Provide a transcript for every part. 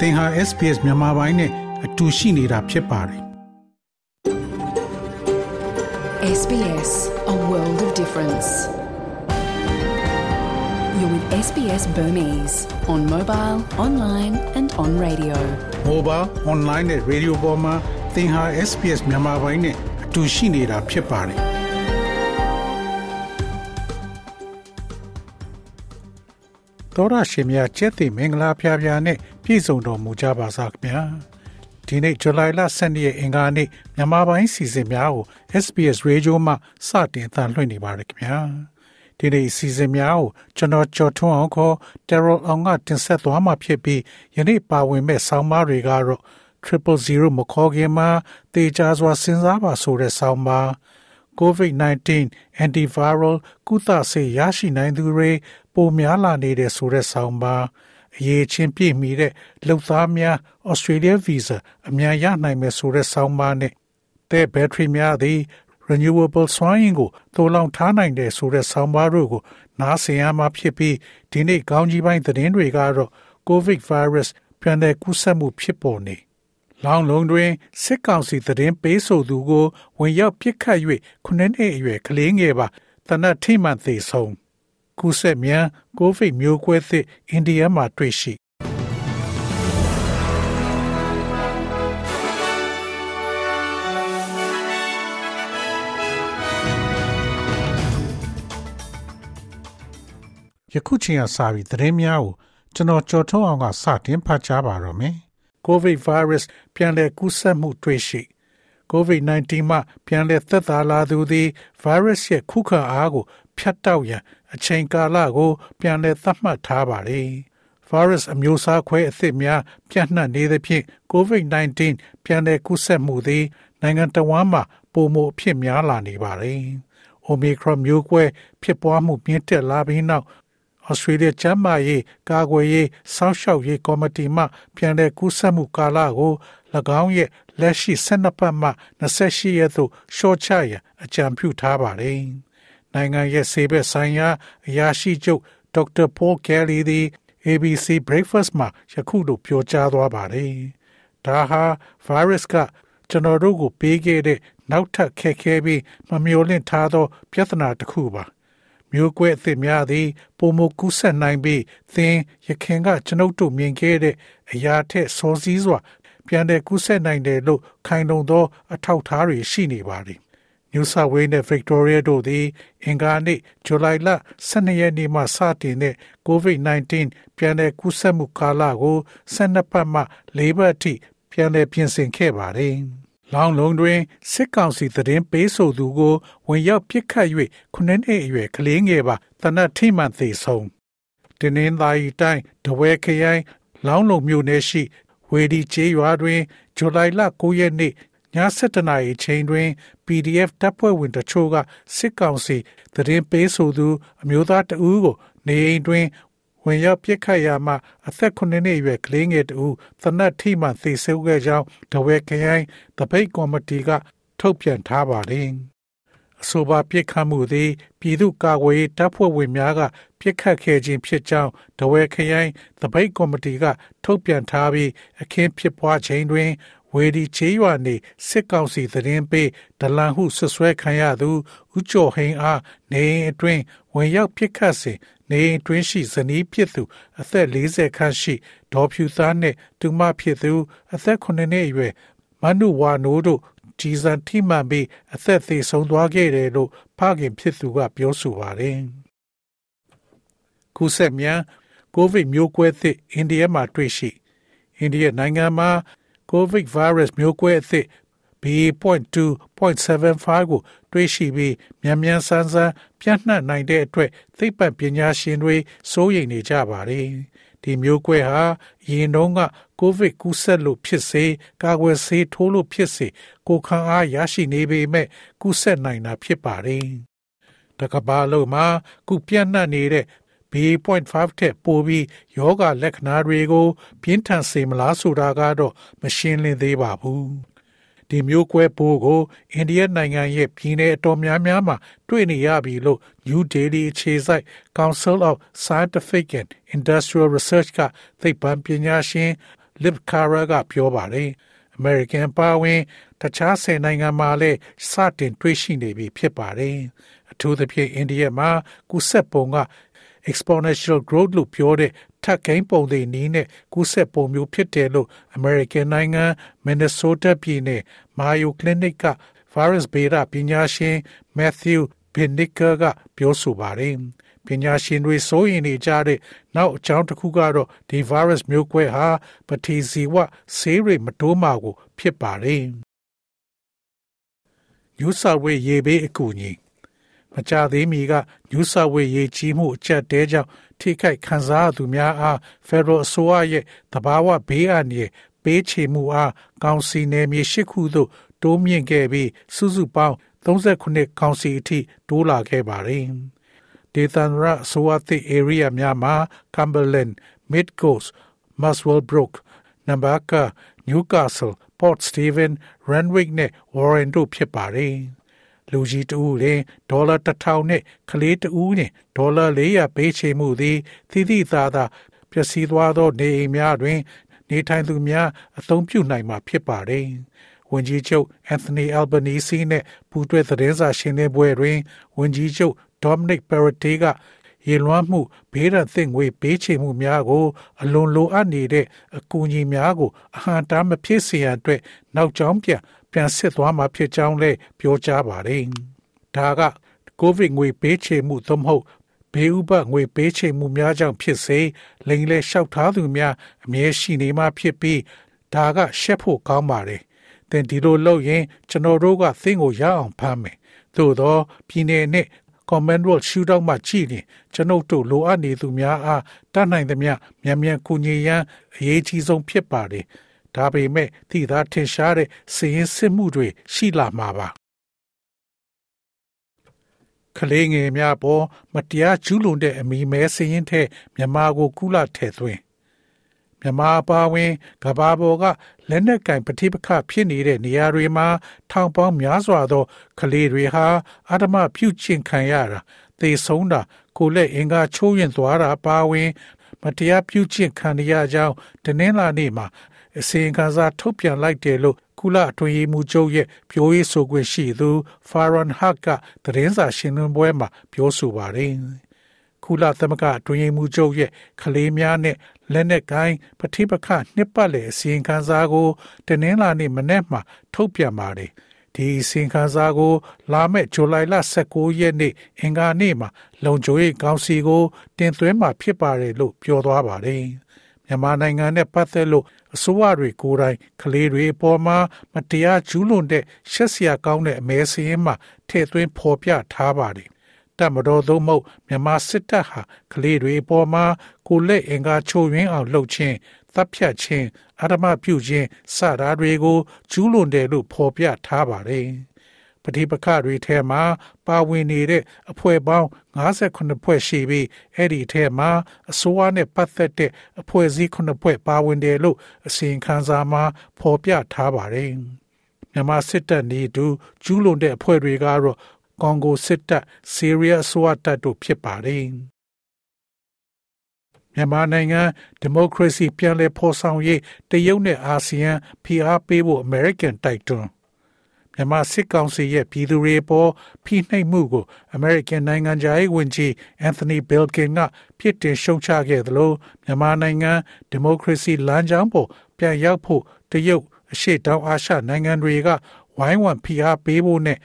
သင်ဟာ SPS မြန်မာပိုင်းနဲ့အတူရှိနေတာဖြစ်ပါတယ် SBS A world of difference You're with SBS Burmese on mobile, online and on radio mobile online နဲ့ radio ပေါ်မှာသင်ဟာ SPS မြန်မာပိုင်းနဲ့အတူရှိနေတာဖြစ်ပါတယ်တော်ရရှိမြကျက်သိမင်္ဂလာဖျားဖျားနဲ့ ပြည့်စုံတော်မူကြပါစားခင်ဗျာဒီနေ့ဇူလိုင်လ12ရက်အင်္ဂါနေ့မြန်မာပိုင်းစီစဉ်များကို SBS Radio မှစတင်သံလွှင့်နေပါတယ်ခင်ဗျာဒီနေ့စီစဉ်များကိုကျွန်တော်ကျော်ထွန်းအောင်ခေါ် Terror အောင်ကတင်ဆက်သွားမှာဖြစ်ပြီးယနေ့ပါဝင်မဲ့ဆောင်းပါးတွေကတော့ Triple Zero မခေါ်ခင်မှာတေချာစွာစဉ်းစားပါဆိုတဲ့ဆောင်းပါး COVID-19 antiviral ကုသဆေးရရှိနိုင်သူတွေပိုများလာနေတဲ့ဆိုတဲ့ဆောင်းပါး အရေးချင်းပြည့်မီတဲ့လှုပ်သားများ Australia Visa အမြန်ရနိုင်မယ်ဆိုတဲ့ဆောင်းပါးနဲ့တဲ့ဘက်ထရီများသည် renewable စွမ်းအင်ကိုသိုးလောင်ထားနိုင်တဲ့ဆိုတဲ့ဆောင်းပါးတို့ကို နားဆင်ရမှာဖြစ်ပြီးဒီနေ့ကောင်းကြီးပိုင်းသတင်းတွေကတော့ COVID virus ပြန်လည်ကူးစက်မှုဖြစ်ပေါ်နေလောင်လုံးတွင်စစ်ကောင်စီသတင်းပေးဆိုသူကို ဝင်ရောက်ပစ်ခတ်၍ခုနှစ်နှစ်အရွယ်ကလေးငယ်ပါတနတ်ထိမှန်သေးဆုံး ကူးစက်မြန်ကိုဗစ်မျိုးကွဲသစ်အိန္ဒိယမှာတွေ့ရှိယခုချိန်ကစပြီးသတင်းများကိုကျွန်တော်ကြော်ထုတ်အောင်ကစတင်ဖတ်ကြားပါတော့မယ်။ COVID virus ပြန်လည်ကူးစက်မှုတွေ့ရှိ COVID-19 မှပြန်လည်သက်သာလာသူသည် virus ရဲ့ခုခံအားကို ဖြတ်တောက်ရန်အချိန်ကာလကို ပြန်လည်သတ်မှတ်ထားပါတယ်။ virus အမျိုးအစားခွဲအသစ်များပြန့်နှံ့နေသဖြင့် COVID-19 ပြန်လည်ကူးစက်မှုသည် နိုင်ငံတော်ဝန်မှပုံမအဖြစ်များလာနေပါတယ်။ Omicron မျိုးကွဲဖြစ်ပွားမှုမြင့်တက်လာပြီးနောက်ဩစတြေးလျကျန်းမာရေးကာကွယ်ရေးစောင့်ရှောက်ရေးကော်မတီမှပြန်လည်ကူးစက်မှုကာလကို၎င်းရဲ့လက်ရှိ12ပတ်မှ28ရက်သို့ရှော့ချရန်အကြံပြုထားပါတယ်။ နိုင်ငံရဲ့ဆေးဘက်ဆိုင်ရာအရာရှိချုပ်ဒေါက်တာပိုကယ်လီသည် ABC Breakfast မှာယခုလိုပြောကြားသွားပါတယ်။ဒါဟာ virus ကကျွန်တော်တို့ကိုပေးခဲ့တဲ့နောက်ထပ်ခက်ခဲပြီးမမျှော်လင့်ထားသော ပြဿနာတစ်ခုပါ။မျိုးကွဲအသစ်များသည်ပုံမကူးဆက်နိုင်ပြီးသင်ရခင်ကကျွန်ုပ်တို့မြင်ခဲ့တဲ့အရာထက်စောစည်းစွာ ပြန်လည်ကူးစက်နိုင်တယ်လို့ခိုင်လုံသော အထောက်အထားတွေရှိနေပါသည်။ New South Wales နဲ့ Victoria တို့သည်အင်္ဂါနေ့ဇူလိုင်လ12ရက်နေ့မှစတင်တဲ့ COVID-19 ပြန်လည်ကူးစက်မှုကာလကို12ပတ်မှ4ပတ်အထိပြန်လည်ပြင်ဆင်ခဲ့ပါတယ်။လောင်လုံးတွင်စစ်ကောင်စီသတင်းပေးဆိုသူကိုဝင်ရောက်ပစ်ခတ်၍ခုနှစ်နှစ်အရွယ်ကလေးငယ်ပါတနတ်ထိမှန်သေးဆုံးတင်းင်းသားဤတိုင်းတဝဲခရိုင်လောင်းလုံမြို့နယ်ရှိဝေဒီကျေးရွာတွင်ဇူလိုင်လ9ရက်နေ့ည 7:00နာရီချိန်တွင် PDF တပ်ဖွဲ့ဝင်တချို့ကစစ်ကောင်စီသတင်းပေးဆိုသူ အမျိုးသားတဦးကို နေအိမ်တွင်ဝင်ရောက်ပစ်ခတ်ရာမှာအသက်9နှစ်အရွယ်ကလေးငယ်တဦးသနတ်ထိမှန်သေဆုံးခဲ့ကြောင်းဒဝဲခရိုင်တပိတ်ကော်မတီက ထုတ်ပြန်ထားပါတယ်။အဆိုပါပြစ်ခတ်မှုသည်ပြည်သူ့ကာကွယ်ရေးတပ်ဖွဲ့ဝင်များကပြစ်ခတ်ခဲ့ခြင်းဖြစ်ကြောင်းဒဝဲခရိုင်တပိတ်ကော်မတီက ထုတ်ပြန်ထားပြီးအခင်းဖြစ်ပွားချိန်တွင် ဝေဒီချေးရွာနေစစ်ကောင်စီသတင်းပေးဒလန်ဟုဆွဆွဲခံရသူဦးကျော်ဟိန်အားနေအတွင်းဝင်ရောက်ပစ်ခတ်စဉ်နေအတွင်းရှိဇနီးဖြစ်သူအသက်40ခန့်ရှိဒေါ်ဖြူသားနှင့်သူမဖြစ်သူအသက်9နှစ်အရွယ်မနုဝါနိုးတို့ကြီးစံထိမှန်ပြီးအသက်သေဆုံးသွားခဲ့တယ်လို့ဖခင်ဖြစ်သူကပြောဆိုပါတယ်။ကုဆက်မြန်ကိုဗစ်မျိုးကွဲသစ်အိန္ဒိယမှာတွေ့ရှိအိန္ဒိယနိုင်ငံမှာ COVID virus မျိုးကွဲအသစ် BA.2.75 ကိုတွေ့ရှိပြီးမြန်မြန်ဆန်းဆန်းပြန့်နှံ့နိုင်တဲ့အတွက်သိပ္ပံပညာရှင်တွေစိုးရိမ်နေကြပါတယ်။ဒီမျိုးကွဲဟာရင်တုန်းကကိုဗစ်ကူးစက်လို့ဖြစ်စေကာကွယ်ဆေးထိုးလို့ဖြစ်စေကိုခံအားရရှိနေပေမဲ့ကူးစက်နိုင်တာဖြစ်ပါတယ်။တကဘာလုံးမှာကုပြန့်နှံ့နေတဲ့ B.5 ထက်ပိုပြီးယောဂလက္ခဏာတွေကို ပြင်းထန်စေမလားဆိုတာကတော့မရှင်းလင်းသေးပါဘူး။ဒီမျိုးကွဲပိုးကိုအိန္ဒိယနိုင်ငံရဲ့ပြည်내အတော်များများမှာတွေ့နေရပြီလို့ New Delhi အခြေစိုက် Council of Scientific and Industrial Research ကသိပ္ပံပညာရှင် Liv Kara ကပြောပါတယ်။ American ပါဝင်တခြားဆယ်နိုင်ငံမှာလည်းစတင်တွေ့ရှိနေပြီဖြစ်ပါတယ်။အထူးသဖြင့်အိန္ဒိယမှာကူးစက်ပုံက exponential growth လို့ပြောတဲ့ထပ်ကိန်းပုံတွေနီးနဲ့ကူးစက်ပုံမျိုးဖြစ်တယ်လို့ American နိုင်ငံ Minnesota ပြည်နယ် Mayo Clinic က virus ဗေဒပညာရှင် Matthew Binnicker ကပြောဆိုပါတယ်။ပညာရှင်တွေစိုးရိမ်နေကြတဲ့နောက်အကြောင်းတစ်ခုကတော့ဒီ virus မျိုးကွဲဟာပတိစီဝဆေးရိမတိုးမှာကို ဖြစ်ပါတယ်။ New South Wales ရေဘေးအကူအညီ မကြသေးမီက New South Wales ရေကြီးမှုအကျက်တဲကြောင့်ထိခိုက်ခံစားသူများအား Federal အစိုးရရဲ့တဘာဝဘေးအန္တရာယ်ပေးချေမှုအားကောင်စီနယ်မြေရှိခုသို့တိုးမြင့်ခဲ့ပြီးစုစုပေါင်း39ကောင်စီအထိတိုးလာခဲ့ပါတယ်။ဒေသန္တရအစိုးရသစ် area များမှာ Cumberland, Mid Coast, Muswell Brook, Nambucca, Newcastle, Port Stephens, Randwick နဲ့ Warren တို့ဖြစ်ပါတယ်။ လူကြီးတဦးလင်ဒေါ်လာ1000နဲ့ကလေးတဦးနဲ့ဒေါ်လာ400ပေးချေမှုသည်သီးသီးသားသားပျက်စီးသွားသောနေအိမ်များတွင် နေထိုင်သူများအသုံးပြုနိုင်မှာဖြစ်ပါတယ်။ဝန်ကြီးချုပ်အန်သိုနီအယ်ဘနီစီနဲ့ပူးတွဲသတင်းစာရှင်းလင်းပွဲတွင်ဝန်ကြီးချုပ်ဒေါမနစ်ပရတီကရေလွှမ်းမှုဘေးရန်သင့်ငွေပေးချေမှုများကို အလွန်လိုအပ်နေတဲ့အကူအညီများကိုအဟံတားမဖြစ်စေရန်အတွက်နောက်ကျောင်းပြန် ပြန်စစ်သွားမှာဖြစ်ကြောင်းလည်းပြောကြားပါတယ်။ဒါကကိုဗစ်ငွေပေးချေမှုသို့မဟုတ်ဘေးဥပငွေပေးချေမှုများကြောင့်ဖြစ်စေလိန်လဲလျှောက်ထားသူများအမြဲရှိနေမှဖြစ်ပြီးဒါကရှက်ဖို့ကောင်းပါတယ်။သင်ဒီလိုလုပ်ရင်ကျွန်တော်တို့ကသင်ကိုရအောင်ဖမ်းမယ်။သို့သောပြည်내နဲ့ Commonwealth Shootout မှာကြည့်ရင်ကျွန်ုပ်တို့လိုအပ်နေသူများအားတတ်နိုင်သမျှမြန်မြန်ကူညီရန်အရေးကြီးဆုံးဖြစ်ပါတယ်။ ဒါပေမဲ့သီသားထင်ရှားတဲ့စီရင်စစ်မှုတွေရှိလာမှာပါကလေးငယ်များပေါ်မတရားကျူးလွန်တဲ့အမိမဲစရင်ထဲမြန်မာကိုကုလထဲ့သွင်းမြန်မာပါဝင်ကဘာပေါ်ကလက်နက်ကင်ပဋိပက္ခဖြစ်နေတဲ့နေရာတွေမှာထောင်ပေါင်းများစွာသောကလေးတွေဟာအဓမ္မပြုကျင့်ခံရတာသေဆုံးတာကိုလက်အင်္ဂါချိုးရင်သွားတာပါဝင် မတရားပြုကျင့်ခံရကြောင်းတနင်္လာနေ့မှာ အစီရင်ခံစာထုတ်ပြန်လိုက်တယ်လို့ကုလအတွင်းရေးမှူးချုပ်ရဲ့ပြောရေးဆိုခွင့်ရှိသူ Farhan Haq ကသတင်းစာရှင်းလင်းပွဲမှာပြောဆိုပါတယ်။ကုလသမဂ္ဂအတွင်းရေးမှူးချုပ်ရဲ့ကလေးများနဲ့လက်နက်ကိုင်းပဋိပက္ခနှစ်ပတ်လည်အစီရင်ခံစာကိုတနင်္လာနေ့မနေ့မှထုတ်ပြန်ပါတယ်။ဒီအစီရင်ခံစာကို လာမယ့်ဇူလိုင်လ19ရက်နေ့အင်္ဂါနေ့မှာလုံခြုံရေးကောင်စီကို တင်သွင်းမှာဖြစ်ပါတယ်လို့ပြောသွားပါတယ်။မြန်မာနိုင်ငံနဲ့ပတ်သက်လို့ အစိုးရတွေကိုယ်တိုင်ကလေးတွေအပေါ်မှာမတရားကျူးလွန်တဲ့ရှက်စရာကောင်းတဲ့အမဲစင်းမှာထည့်သွင်းဖော်ပြထားပါတယ်။တမတော်သို့မဟုတ်မြန်မာစစ်တပ်ဟာကလေးတွေအပေါ်မှာကိုလက်အင်္ဂါချိုးရင်းအောင်လှုပ်ခြင်းတပ်ဖြတ်ခြင်းအဓမ္မပြုခြင်းစတာတွေကိုကျူးလွန်တယ်လို့ဖော်ပြထားပါတယ်။ ပဋိပက္ခတွေထဲမှာပါဝင်နေတဲ့အဖွဲ့ပေါင်း58ဖွဲ့ရှိပြီးအဲ့ဒီထဲမှာအစိုးရနဲ့ပတ်သက်တဲ့အဖွဲ့အစည်း9ဖွဲ့ပါဝင်တယ်လို့အစီရင်ခံစာမှာဖော်ပြထားပါတယ်။မြန်မာစစ်တပ်နေတူကျူးလွန်တဲ့အဖွဲ့တွေကတော့ကွန်ဂိုစစ်တပ်ဆီးရီးယားဆိုအတပ်တို့ဖြစ်ပါတယ်။မြန်မာနိုင်ငံဒီမိုကရေစီပြန်လည်ဖော်ဆောင်ရေးတရုတ်နဲ့အာဆီယံဖိအားပေးဖို့အမေရိကန်တိုက်တွန်း မြန်မာစစ်ကောင်စီရဲ့ပြည်သူတွေပေါ်ဖိနှိပ်မှုကို American နိုင်ငံသားရေးဝန်ကြီး Anthony Blinken ကပြစ်တင်ရှုံချခဲ့သလိုမြန်မာနိုင်ငံဒီမိုကရေစီလမ်းကြောင်းပေါ်ပြန်ရောက်ဖို့တရုတ်အရှေ့တောင်အာရှနိုင်ငံတွေကဝိုင်းဝန်းဖိအားပေးဖို့နဲ့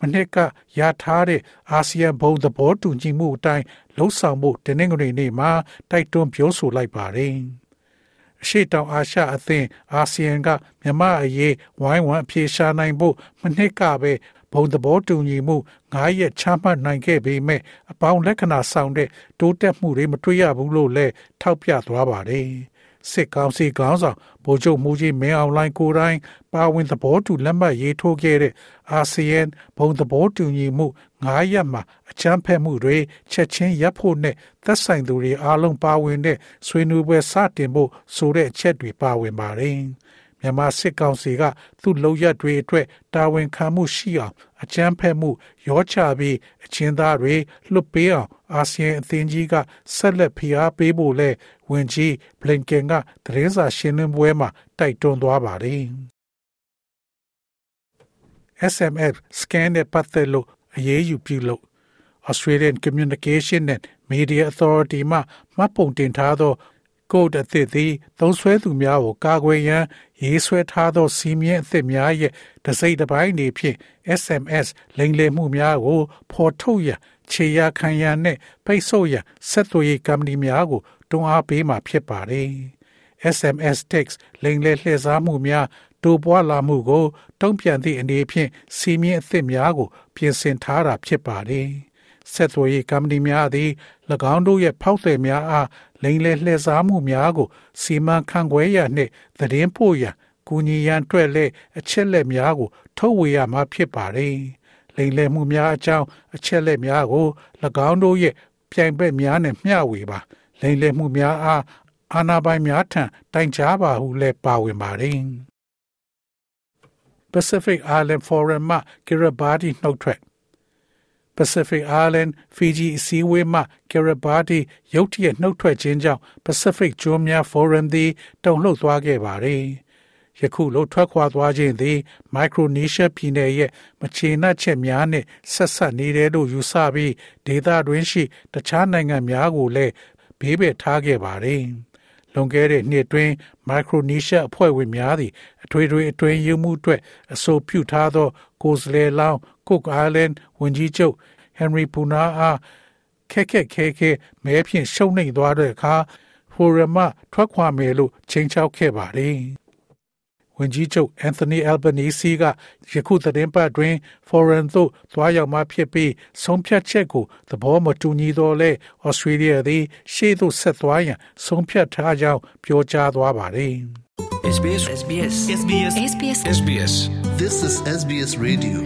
မနှစ်ကရထားတဲ့အာဆီယံဘုံသဘောတူညီမှုအတိုင်းလှုံ့ဆော်မှုတနင်္ဂနွေနေ့မှာတိုက်တွန်းပြောဆိုလိုက်ပါတယ်။ အရှိတောင်အာရှအသင်းအာဆီယံကမြန်မာအရေးဝိုင်းဝန်းအပြေရှားနိုင်ဖို့မနှစ်ကပဲဘုံသဘောတူညီမှု9ရက်ချမှတ်နိုင်ခဲ့ပေမဲ့အပေါင်းလက္ခဏာဆောင်တဲ့တိုးတက်မှုတွေမတွေ့ရဘူးလို့လည်းထောက်ပြသွားပါတယ်။စစ်ကောင်စီခေါင်းဆောင်ဗိုလ်ချုပ်မူကြီးမင်းအောင်လှိုင်ကိုယ်တိုင်ပါဝင်သဘောတူလက်မှတ်ရေးထိုးခဲ့တဲ့အာဆီယံဘုံသဘောတူညီမှု 9ရက်မှာအချမ်းဖက်မှုတွေချက်ချင်းရပ်ဖို့နဲ့သက်ဆိုင်သူတွေအားလုံးပါဝင်တဲ့ဆွေးနွေးပွဲစတင်ဖို့ဆိုတဲ့အချက်တွေပါဝင်ပါတယ်။မမြန်မာစစ်ကောင်စီကသူ့လုံရက်တွေအတွက်တာဝန်ခံမှုရှိအောင်အကြမ်းဖက်မှုရောချပြီးအချင်းသားတွေလွတ်ပေးအောင်အာဆီယံအသင်းကြီးကဆက်လက်ဖိအားပေးဖို့လဲဝန်ကြီးဘလင်ကန်ကသတင်းစာရှင်းလင်းပွဲမှာတိုက်တွန်းသွားပါတယ်။ SMF scan နဲ့ပတ်သက်လို့ အရေးယူပြုလို့ Australian Communication and Media Authority မှမှတ်ပုံတင်ထားသောကုတ်အသစ်သည်သုံးဆွဲသူများကိုကာကွယ်ရန် ရေးဆွဲထားသောစီမင်းအသစ်များရဲ့တစိမ့်တစ်ပိုင်းနေဖြင့် SMS လိမ်လည်မှုများကိုဖော်ထုတ်ရန်ခြေရာခံရန်နှင့်ပိတ်ဆို့ရန်ဆက်သွယ်ရေးကုမ္ပဏီများကိုတွန်းအားပေးမှာဖြစ်ပါတယ်။ SMS text လိမ်လည်လှည့်စားမှုများ တိုးပွားလာမှုကို တုံ့ပြန်သည့်အနေဖြင့်စီမင်းအသစ်များကို ပြင်ဆင်ထားတာဖြစ်ပါတယ်။ဆက်သွယ်ရေးကုမ္ပဏီများသည်၎င်းတို့ရဲ့ဖောက်သည်များအားလိမ်လည်လှည့်စားမှုများကိုစီမံခန့်ခွဲရနှင့်သတင်းပို့ရန်ကူညီရန်အတွက်လည်းအချက်လက်များကို ထုတ်ဝေရမှာဖြစ်ပါတယ်။လိမ်လည်မှုများအကြောင်းအချက်လက်များကို၎င်းတို့ရဲ့ပြိုင်ဘက်များနဲ့မျှဝေပါလိမ်လည်မှုများအားအာဏာပိုင်များထံတိုင်ကြားပါဟုလည်းပါဝင်ပါတယ်။ Pacific Island Forum မှ Kiribati နှုတ်ထွက် Pacific Island Fiji အစည်းအဝေးမှ Kiribati ရုတ်တရက်နှုတ်ထွက်ခြင်းကြောင့် Pacific ကျွန်းများ Forum သည်တုန်လှုပ်သွားခဲ့ပါသည်။ယခုလိုထွက်ခွာသွားခြင်းသည် Micronesia ပြည်နယ်ရဲ့မချေနှက်ချက်များနှင့်ဆက်ဆက်နေတယ်လို့ယူဆပြီးဒေသတွင်းရှိတခြားနိုင်ငံများကိုလည်းဘေးပယ်ထားခဲ့ပါသည်။ လွန်ခဲ့တဲ့နှစ်တွင်မိုက်ခရိုနီးရှားအဖွဲ့ဝင်များသည်အထွေထွေအတွင်းယူမှုအတွက်အဆိုပြုထားသော ကိုယ်စားလှယ်လောင်းကုတ်အိုင်လန်ဝန်ကြီးချုပ်ဟန်ရီပူနာအားခက်ခက်ခဲခဲမဲဖြင့်ရှုံနှိမ်သွားတဲ့အခါဖိုရမထွက်ခွာမယ်လို့ချိန်ချောက်ခဲ့ပါတယ် ဝန်ကြီးချုပ်အန်သိုနီအယ်ဘနီစီကယခုသတင်းပတ်တွင် foreign သို့သွားရောက်မှဖြစ်ပြီးဆုံးဖြတ်ချက်ကိုသဘောမတူညီတော့လဲဩစတြေးလျသည် ရှေ့သို့ဆက်သွားရန်ဆုံးဖြတ်ထားကြောင်းပြောကြားသွားပါတယ် SBS SBS SBS SBS SBS This is SBS Radio.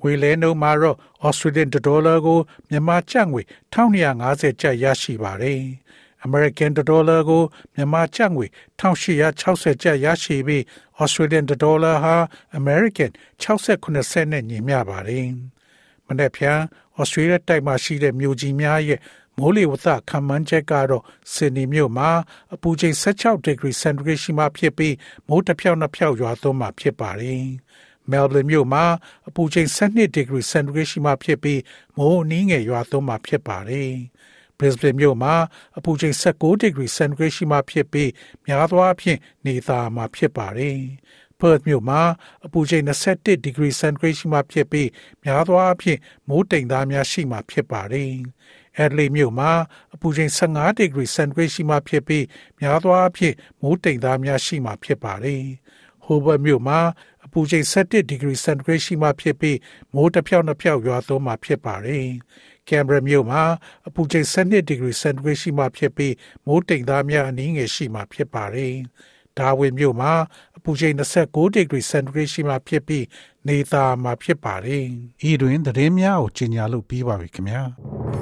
ငွေလဲနှုန်းမှာတော့ Australian dollar ကိုမြန်မာကျပ်ငွေ1250ကျပ်ရရှိပါတယ်။ American dollar ကိုမြန်မာကျပ်ငွေ1860ကျပ်ရရှိပြီး Australian dollar ဟာ American 68စက်နဲ့ညီမျှပါတယ်။မနေ့ဖြန် Australia တိုက်မှာရှိတဲ့မြို့ကြီးများရဲ့မိုးလေဝသခန့်မှန်းချက်ကတော့ဆင်နီမြို့မှာအပူချိန်16 degree centigrade ရှိမှဖြစ်ပြီးမိုးတစ်ဖြောက်နှစ်ဖြောက်ရွာသွန်းမှာဖြစ်ပါတယ်။ Melbourne မြို့မှာအပူချိန်12 degree centigrade ရှိမှဖြစ်ပြီးမိုးအနည်းငယ်ရွာသွန်းမှာဖြစ်ပါတယ်။ Brisbane မြို့မှာအပူချိန်16 degree centigrade ရှိမှဖြစ်ပြီးများသောအားဖြင့်နေသားမှာဖြစ်ပါတယ်။ Perth မြို့မှာအပူချိန်21 degree centigrade ရှိမှဖြစ်ပြီးများသောအားဖြင့်မိုးတိမ်သားများရှိမှဖြစ်ပါတယ်။ Adelaide မြို့မှာအပူချိန်15 degree centigrade ရှိမှဖြစ်ပြီးများသောအားဖြင့်မိုးတိမ်သားများရှိမှဖြစ်ပါတယ်။ Hobart မြို့မှာအပူချိန်17 degree centigrade ရှိမှဖြစ်ပြီးမိုးတစ်ဖြောက်နှစ်ဖြောက်ရွာသွန်းမှဖြစ်ပါတယ်။ Canberra မြို့မှာအပူချိန်12 degree centigrade ရှိမှဖြစ်ပြီးမိုးတိမ်သားများအနည်းငယ်ရှိမှဖြစ်ပါတယ်။ဒါဝင်မြို့မှာအပူချိန်29 degree centigrade ရှိမှဖြစ်ပြီးနေသားမှာဖြစ်ပါတယ်။ဤတွင်သတင်းများကိုကြီးညာလို့ပြီးပါပြီခင်ဗျာ။။